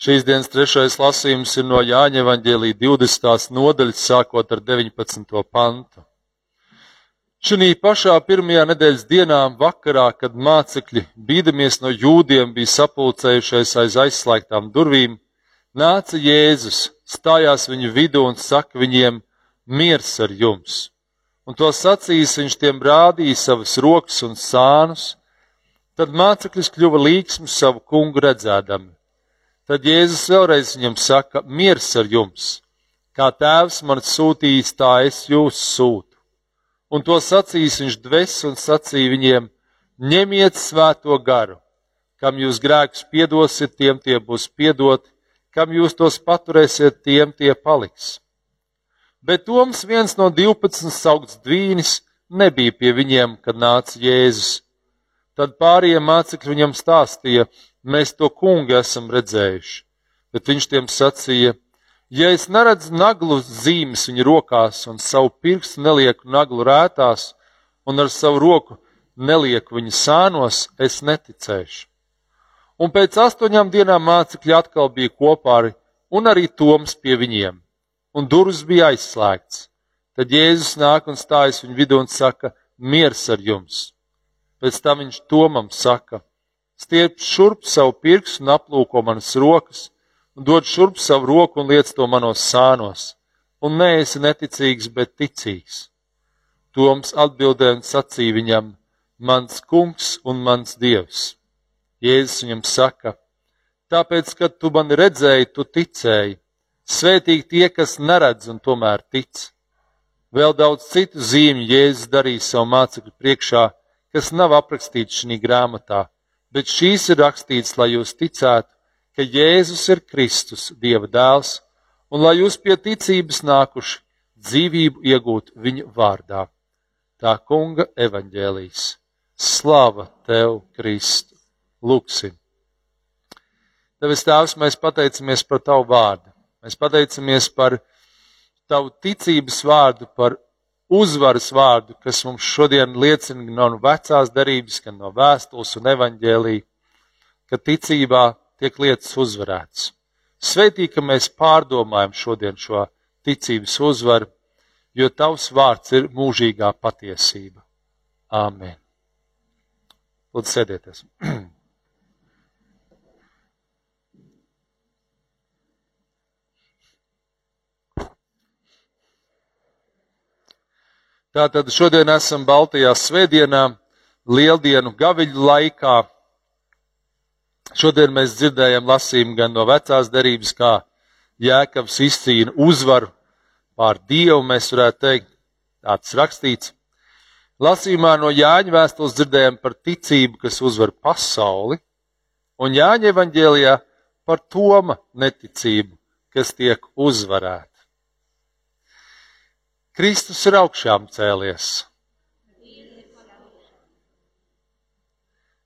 Šīs dienas trešais lasījums ir no Jāņa Evangelija 20. nodaļas, sākot ar 19. pantu. Šī pašā pirmajā nedēļas dienā, vakarā, kad mācekļi, bīdamies no jūdiem, bija sapulcējušies aiz aizslēgtām durvīm, nāca Jēzus, stājās viņu vidū un saka viņiem: Miers ar jums! Un to sacījis viņš tiem rādīja savas rokas un sānus, tad mācekļus kļuva līksmi savu kungu redzēdami Tad Jēzus vēlreiz viņam saka: Miers ar jums! Kā tēvs man sūtījis, tā es jūs sūtu. Un to sacīs viņš dvēs un sacīja viņiem: Ņemiet svēto garu, kam jūs grēkus piedosiet, tiem tie būs piedoti, kam jūs tos paturēsiet, tiem tie paliks. Bet Toms, viens no divpadsmit saukts dvīnis, nebija pie viņiem, kad nāca Jēzus. Tad pārējie mācekļi viņam stāstīja, mēs to kungu esam redzējuši. Bet viņš tiem sacīja, ja es neredzu naglu zīmes viņa rokās un savu pirkstu nelieku naglu rētās un ar savu roku nelieku viņa sānos, es neticēšu. Un pēc astoņām dienām mācekļi atkal bija kopā ar, un arī Toms pie viņiem, un durvis bija aizslēgts. Tad Jēzus nāk un stājas viņu vidū un saka: Miers ar jums! Pēc tam viņš Tomam saka: Stiep šurp savu pirkstu un aplūko manas rokas, un dod šurp savu roku un liec to manos sānos. Un nē, esi neticīgs, bet ticīgs. Toms atbildēja un sacīja viņam: Mans kungs un mans dievs. Jēzus viņam saka: Tāpēc, kad tu mani redzēji, tu ticēji. Svētīgi tie, kas neredz un tomēr tic. Vēl daudz citu zīmju Jēzus darīja savu mācekļu priekšā, kas nav aprakstīts šī grāmatā bet šīs ir rakstīts, lai jūs ticētu, ka Jēzus ir Kristus, Dieva dēls, un lai jūs pie ticības nākuši dzīvību iegūt viņa vārdā. Tā kunga evaņģēlīs. Slava tev, Kristu! Lūksim! Tevis Tēvs, mēs pateicamies par Tavu vārdu. Mēs pateicamies par Tavu ticības vārdu, par uzvaras vārdu, kas mums šodien liecina no vecās darības, gan no vēstules un evaņģēlī, ka ticībā tiek lietas uzvarētas. Sveitī, ka mēs pārdomājam šodien šo ticības uzvaru, jo tavs vārds ir mūžīgā patiesība. Āmen. Lūdzu, sēdieties! Tātad šodien esam Baltijā svētdienā, lieldienu gaviļu laikā. Šodien mēs dzirdējam lasījumu gan no vecās derības, kā Jēkabs izcīna uzvaru pār Dievu, mēs varētu teikt, tāds rakstīts. Lasījumā no Jāņa vēstules dzirdējam par ticību, kas uzvar pasauli, un Jāņa evaņģēlijā par Toma neticību, kas tiek uzvarēta. Kristus ir augšām cēlies.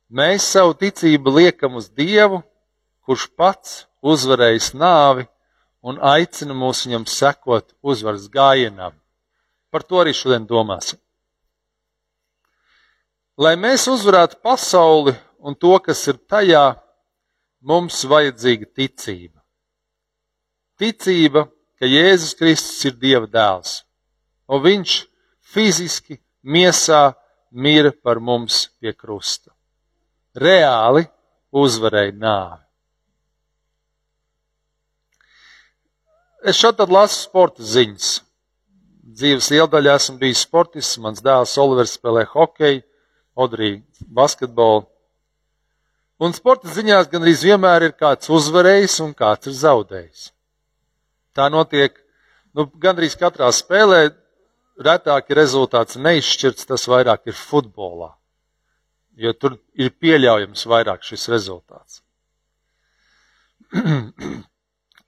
Mēs savu ticību liekam uz Dievu, kurš pats uzvarējis nāvi un aicina mūs viņam sekot uzvaras gājienam. Par to arī šodien domāsim. Lai mēs uzvarētu pasauli un to, kas ir tajā, mums vajadzīga ticība. Ticība, ka Jēzus Kristus ir Dieva dēls un viņš fiziski miesā mira par mums pie krusta. Reāli uzvarēja nāvi. Es šeit lasu sporta ziņas. Dzīves lieldaļā esmu bijis sportists. Mans dēls Olivers spēlē hokeju, Odrija basketbolu. Un sporta ziņās gandrīz vienmēr ir kāds uzvarējis un kāds ir zaudējis. Tā notiek nu, gandrīz katrā spēlē retāk ir rezultāts neizšķirts, tas vairāk ir futbolā. Jo tur ir pieļaujams vairāk šis rezultāts.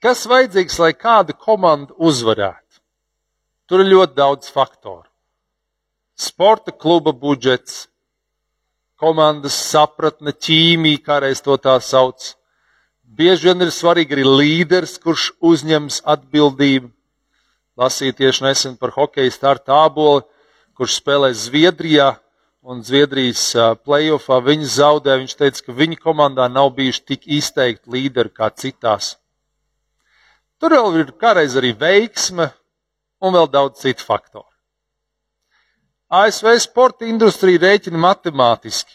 Kas vajadzīgs, lai kāda komanda uzvarētu? Tur ir ļoti daudz faktoru. Sporta kluba budžets, komandas sapratne, ķīmija, kā reiz to tā sauc. Bieži vien ir svarīgi arī līderis, kurš uzņems atbildību lasīju tieši nesen par hokeja starta āboli, kurš spēlē Zviedrijā un Zviedrijas playoffā viņi zaudēja. Viņš teica, ka viņa komandā nav bijuši tik izteikti līderi kā citās. Tur vēl ir kādreiz arī veiksme un vēl daudz citu faktoru. ASV sporta industrija rēķina matemātiski,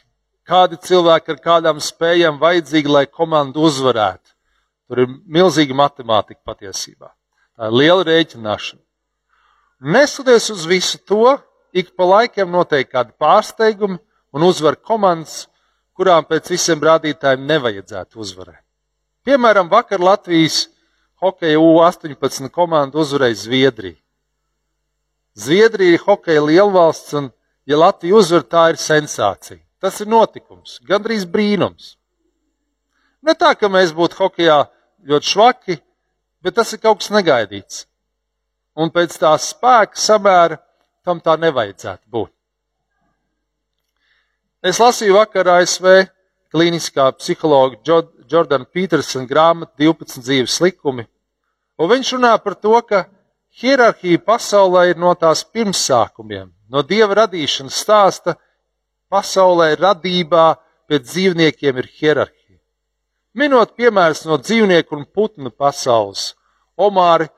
kādi cilvēki ar kādām spējām vajadzīgi, lai komanda uzvarētu. Tur ir milzīga matemātika patiesībā. Liela rēķināšana. Neskatoties uz visu to, ik pa laikam notiek kādi pārsteigumi un uzvar komandas, kurām pēc visiem rādītājiem nevajadzētu uzvarēt. Piemēram, vakar Latvijas hokeja U-18 komanda uzvarēja Zviedriju. Zviedrija ir hokeja lielvalsts, un, ja Latvija uzvar, tā ir sensācija. Tas ir notikums, gandrīz brīnums. Ne tā, ka mēs būtu hokeja ļoti švaki, bet tas ir kaut kas negaidīts. Un pēc tā spēka samēra tam tā nevajadzētu būt. Es lasīju vakar ASV klīniskā psihologa Jordana Petersona grāmatu 12 dzīves likumi, un viņš runā par to, ka hierarhija pasaulē ir no tās pirmsākumiem, no dieva radīšanas stāsta. Pasaulē radībā pēc dzīvniekiem ir hierarhija. Minot piemērus no dzīvnieku un putnu pasaules, Omāri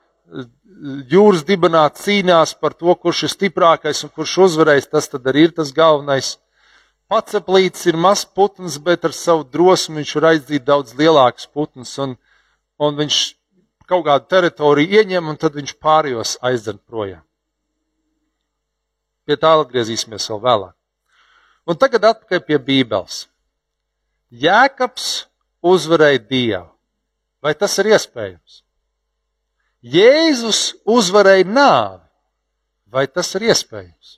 jūras dibenā cīnās par to, kurš ir stiprākais un kurš uzvarēs, tas tad arī ir tas galvenais. Paceplīts ir mazs putns, bet ar savu drosmi viņš var aizdīt daudz lielākus putnus, un, un viņš kaut kādu teritoriju ieņem, un tad viņš pārējos aizdzen projām. Pie tā atgriezīsimies vēl vēlāk. Un tagad atpakaļ pie Bībeles. Jēkabs uzvarēja Dievu. Vai tas ir iespējams? Jēzus uzvarēja nāvi. Vai tas ir iespējams?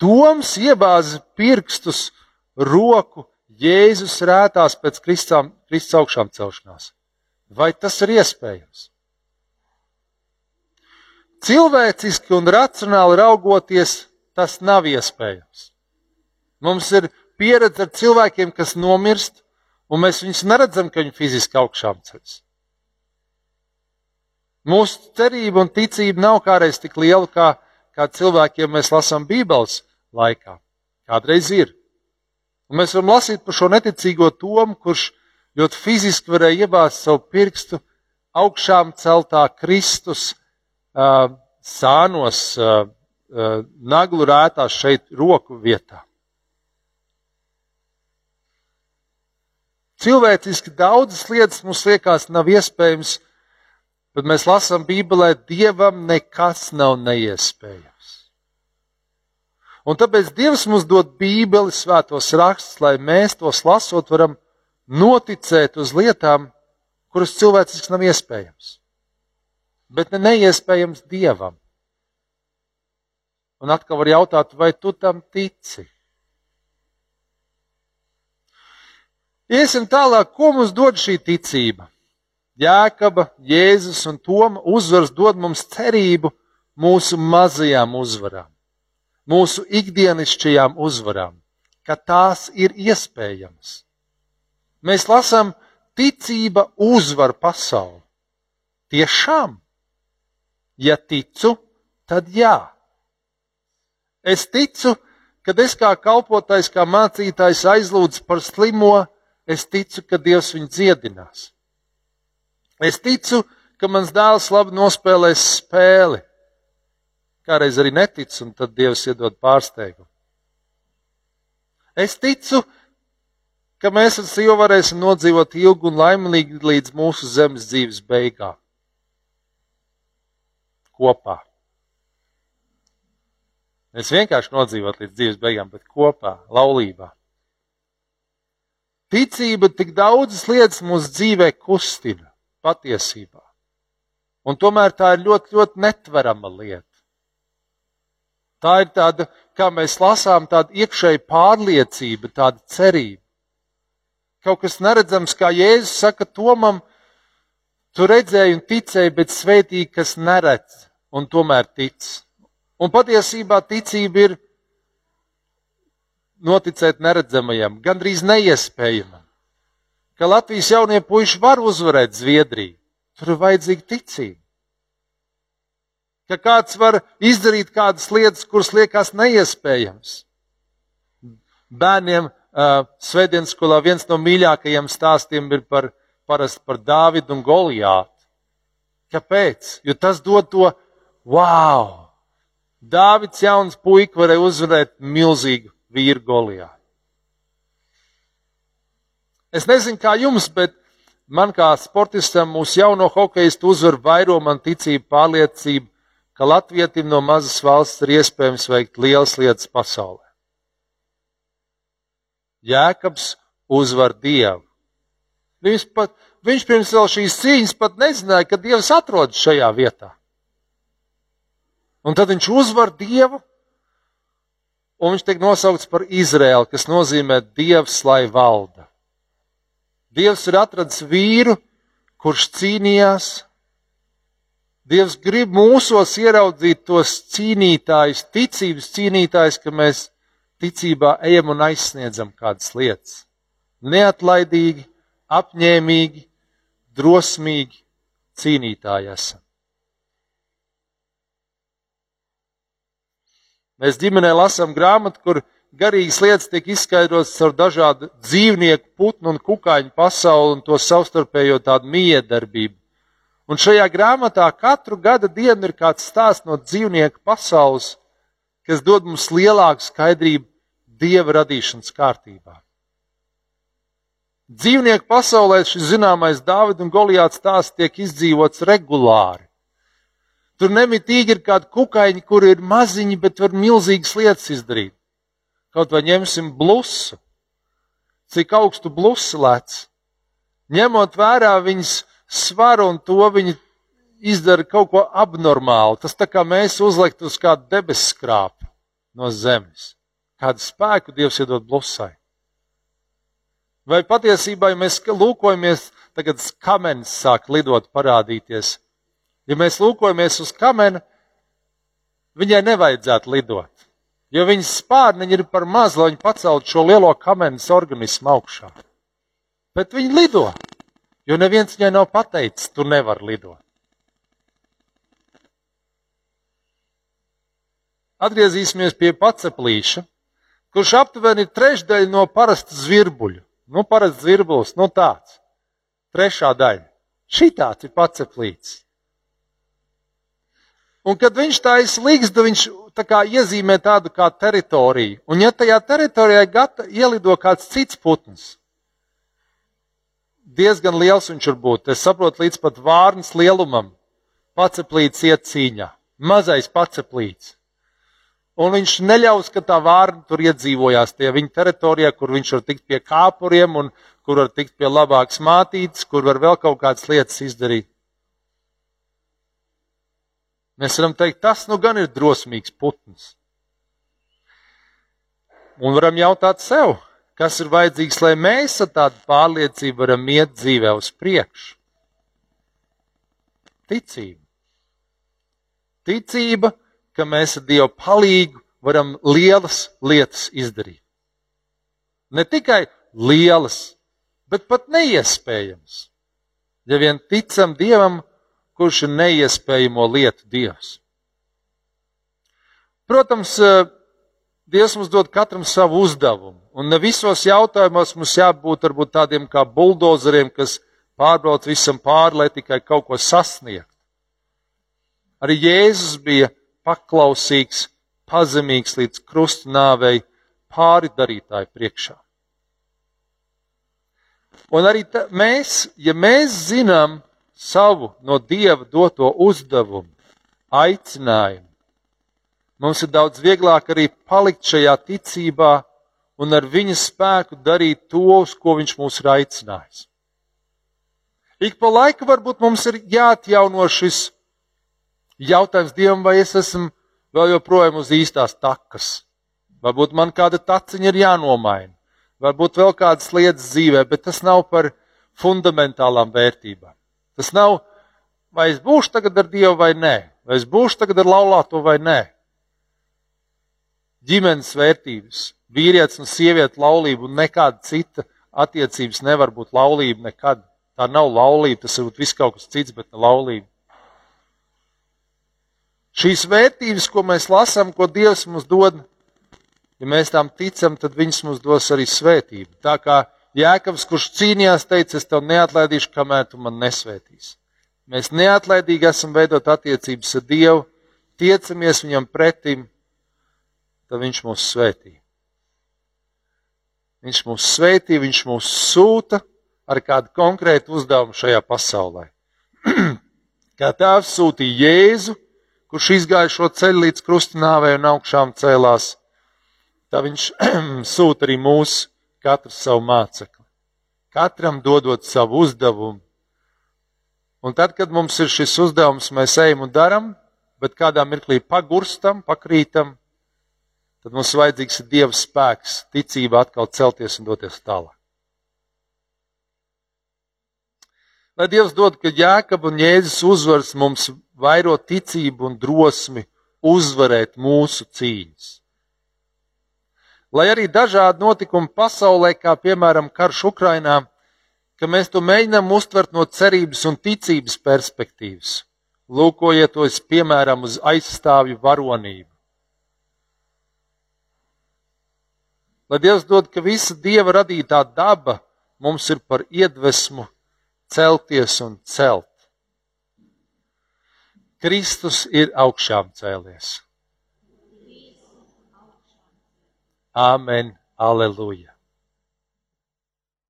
Toms iebāza pirkstus roku Jēzus rētās pēc Kristus augšām celšanās. Vai tas ir iespējams? Cilvēciski un racionāli raugoties, tas nav iespējams. Mums ir pieredze ar cilvēkiem, kas nomirst, un mēs viņus neredzam, ka viņi fiziski augšām ceļas. Mūsu cerība un ticība nav kādreiz tik liela, kā, kā cilvēkiem mēs lasām Bībeles laikā. Kādreiz ir. Un mēs varam lasīt par šo neticīgo tomu, kurš ļoti fiziski varēja iebāzt savu pirkstu augšām celtā Kristus uh, sānos, uh, uh, naglu rētās šeit roku vietā. Cilvēciski daudzas lietas mums liekas nav iespējams Bet mēs lasām Bībelē, Dievam nekas nav neiespējams. Un tāpēc Dievs mums dod Bībeli, svētos rakstus, lai mēs tos lasot, varam noticēt uz lietām, kuras cilvēciski nav iespējams. Bet ne neiespējams Dievam. Un atkal var jautāt, vai tu tam tici? Iesim tālāk, ko mums dod šī ticība? Jēkaba, Jēzus un Toma uzvaras dod mums cerību mūsu mazajām uzvarām, mūsu ikdienišķajām uzvarām, ka tās ir iespējamas. Mēs lasām, ticība uzvar pasauli. Tiešām, ja ticu, tad jā. Es ticu, kad es kā kalpotais, kā mācītājs aizlūdzu par slimo, es ticu, ka Dievs viņu dziedinās. Es ticu, ka mans dēls labi nospēlēs spēli. Kādreiz arī neticu, un tad Dievs iedod pārsteigumu. Es ticu, ka mēs ar sievu varēsim nodzīvot ilgu un laimīgi līdz mūsu zemes dzīves beigām. Kopā. Mēs vienkārši nodzīvot līdz dzīves beigām, bet kopā, laulībā. Ticība tik daudzas lietas mūsu dzīvē kustina patiesībā. Un tomēr tā ir ļoti, ļoti netverama lieta. Tā ir tāda, kā mēs lasām, tāda iekšēja pārliecība, tāda cerība. Kaut kas neredzams, kā Jēzus saka Tomam, tu redzēji un ticēji, bet svētīgi, kas neredz un tomēr tic. Un patiesībā ticība ir noticēt neredzamajam, gandrīz neiespējamam ka Latvijas jaunie puiši var uzvarēt Zviedriju. Tur ir vajadzīga ticība. Ka kāds var izdarīt kādas lietas, kuras liekas neiespējamas. bērniem uh, Svētdienas skolā viens no mīļākajiem stāstiem ir par, parasti par Dāvidu un Goliātu. Kāpēc? Jo tas dod to wow! Dāvids jauns puika varēja uzvarēt milzīgu vīru Goliātu. Es nezinu, kā jums, bet man kā sportistam, mūsu jauno hokeistu uzvar vairo man ticību, pārliecību, ka Latvijam no mazas valsts ir iespējams veikt lielas lietas pasaulē. Jēkabs uzvar Dievu. Viņš, pat, viņš pirms šīs cīņas pat nezināja, ka Dievs atrodas šajā vietā. Un tad viņš uzvar Dievu, un viņš tiek nosaukts par Izraēlu, kas nozīmē Dievs, lai valda. Dievs ir atradis vīru, kurš cīnījās. Dievs grib mūsos ieraudzīt tos cīnītājus, ticības cīnītājus, ka mēs ticībā ejam un aizsniedzam kādas lietas. Neatlaidīgi, apņēmīgi, drosmīgi cīnītāji esam. Mēs ģimenē lasām grāmatu, kur garīgas lietas tiek izskaidrotas ar dažādu dzīvnieku, putnu un kukaiņu pasauli un to savstarpējo tādu miedarbību. Un šajā grāmatā katru gada dienu ir kāds stāsts no dzīvnieku pasaules, kas dod mums lielāku skaidrību dieva radīšanas kārtībā. Dzīvnieku pasaulē šis zināmais Dāvidas un Goliāts stāsts tiek izdzīvots regulāri. Tur nemitīgi ir kādi kukaiņi, kuri ir maziņi, bet var milzīgas lietas izdarīt. Kaut vai ņemsim blusu, cik augstu blusu lec. Ņemot vērā viņas svaru un to viņi izdara kaut ko abnormālu. Tas tā kā mēs uzliktu uz kādu debesu skrāpu no zemes kādu spēku Dievs iedod blusai. Vai patiesībā, ja mēs lūkojamies, tagad kamenis sāk lidot, parādīties. Ja mēs lūkojamies uz kameni, viņai nevajadzētu lidot. Jo viņas spārniņi ir par maz, lai viņi paceltu šo lielo kamenes organismu augšā. Bet viņi lido, jo neviens viņai nav pateicis, tu nevari lidot. Atgriezīsimies pie paceplīša kurš aptuveni ir trešdaļa no parasta zvirbuļa. Nu, parasts zvirbulis, nu tāds. Trešā daļa. Šī tāds ir paceplīts. Un kad viņš tā izslīgsta, viņš tā kā iezīmē tādu kā teritoriju. Un ja tajā teritorijā gata ielido kāds cits putns, diezgan liels viņš var būt. Es saprotu, līdz pat vārnas lielumam paceplīts iet cīņā. Mazais paceplīts. Un viņš neļaus, ka tā vārna tur iedzīvojās tie viņa teritorijā, kur viņš var tikt pie kāpuriem un kur var tikt pie labākas mātītes, kur var vēl kaut kādas lietas izdarīt. Mēs varam teikt, tas nu gan ir drosmīgs putns. Un varam jautāt sev, kas ir vajadzīgs, lai mēs ar tādu pārliecību varam iet dzīvē uz priekšu. Ticība. Ticība ka mēs ar Dievu palīgu varam lielas lietas izdarīt. Ne tikai lielas, bet pat neiespējamas. Ja vien ticam Dievam, kurš ir neiespējamo lietu Dievs. Protams, eh, Dievs mums dod katram savu uzdevumu, un ne visos jautājumos mums jābūt varbūt tādiem kā buldozeriem, kas pārbrauc visam pāri, lai tikai kaut ko sasniegtu. Arī Jēzus bija paklausīgs, pazemīgs līdz krusta nāvei pāri darītāju priekšā. Un arī ta, mēs, ja mēs zinām savu no Dieva doto uzdevumu, aicinājumu, mums ir daudz vieglāk arī palikt šajā ticībā un ar viņa spēku darīt to, uz ko viņš mūs ir aicinājis. Ik pa laikam varbūt mums ir jāatjauno šis Jautājums Dievam, vai es esmu vēl joprojām uz īstās takas? Varbūt man kāda taciņa ir jānomaina, varbūt vēl kādas lietas dzīvē, bet tas nav par fundamentālām vērtībām. Tas nav, vai es būšu tagad ar Dievu vai nē, vai es būšu tagad ar laulāto vai nē. Ģimenes vērtības, vīrietis un sieviete laulība un nekāda cita attiecības nevar būt laulība nekad. Tā nav laulība, tas ir viss kaut kas cits, bet ne laulība. Šīs vērtības, ko mēs lasām, ko Dievs mums dod, ja mēs tam ticam, tad viņas mums dos arī svētību. Tā kā Jēkabs, kurš cīnījās, teica, es tev neatlaidīšu, kamēr tu man nesvētīsi. Mēs neatlaidīgi esam veidot attiecības ar Dievu, tiecamies viņam pretim, tad viņš mūs svētī. Viņš mūs svētī, viņš mūs sūta ar kādu konkrētu uzdevumu šajā pasaulē. Kā tēvs sūtīja Jēzu, kurš izgāja šo ceļu līdz krustināvē un augšām cēlās, tā viņš sūta arī mūsu katru savu mācekli. Katram dodot savu uzdevumu. Un tad, kad mums ir šis uzdevums, mēs ejam un darām, bet kādā mirklī pagurstam, pakrītam, tad mums vajadzīgs ir Dieva spēks, ticība atkal celties un doties tālāk. Lai Dievs dod, ka Jēkab un Jēzus uzvars mums vairo ticību un drosmi uzvarēt mūsu cīņas. Lai arī dažādi notikumi pasaulē, kā piemēram karš Ukrainā, ka mēs to mēģinām uztvert no cerības un ticības perspektīvas, lūkojoties piemēram uz aizstāvju varonību. Lai Dievs dod, ka visa Dieva radītā daba mums ir par iedvesmu celties un celt. Kristus ir augšām cēlies. Āmen, aleluja!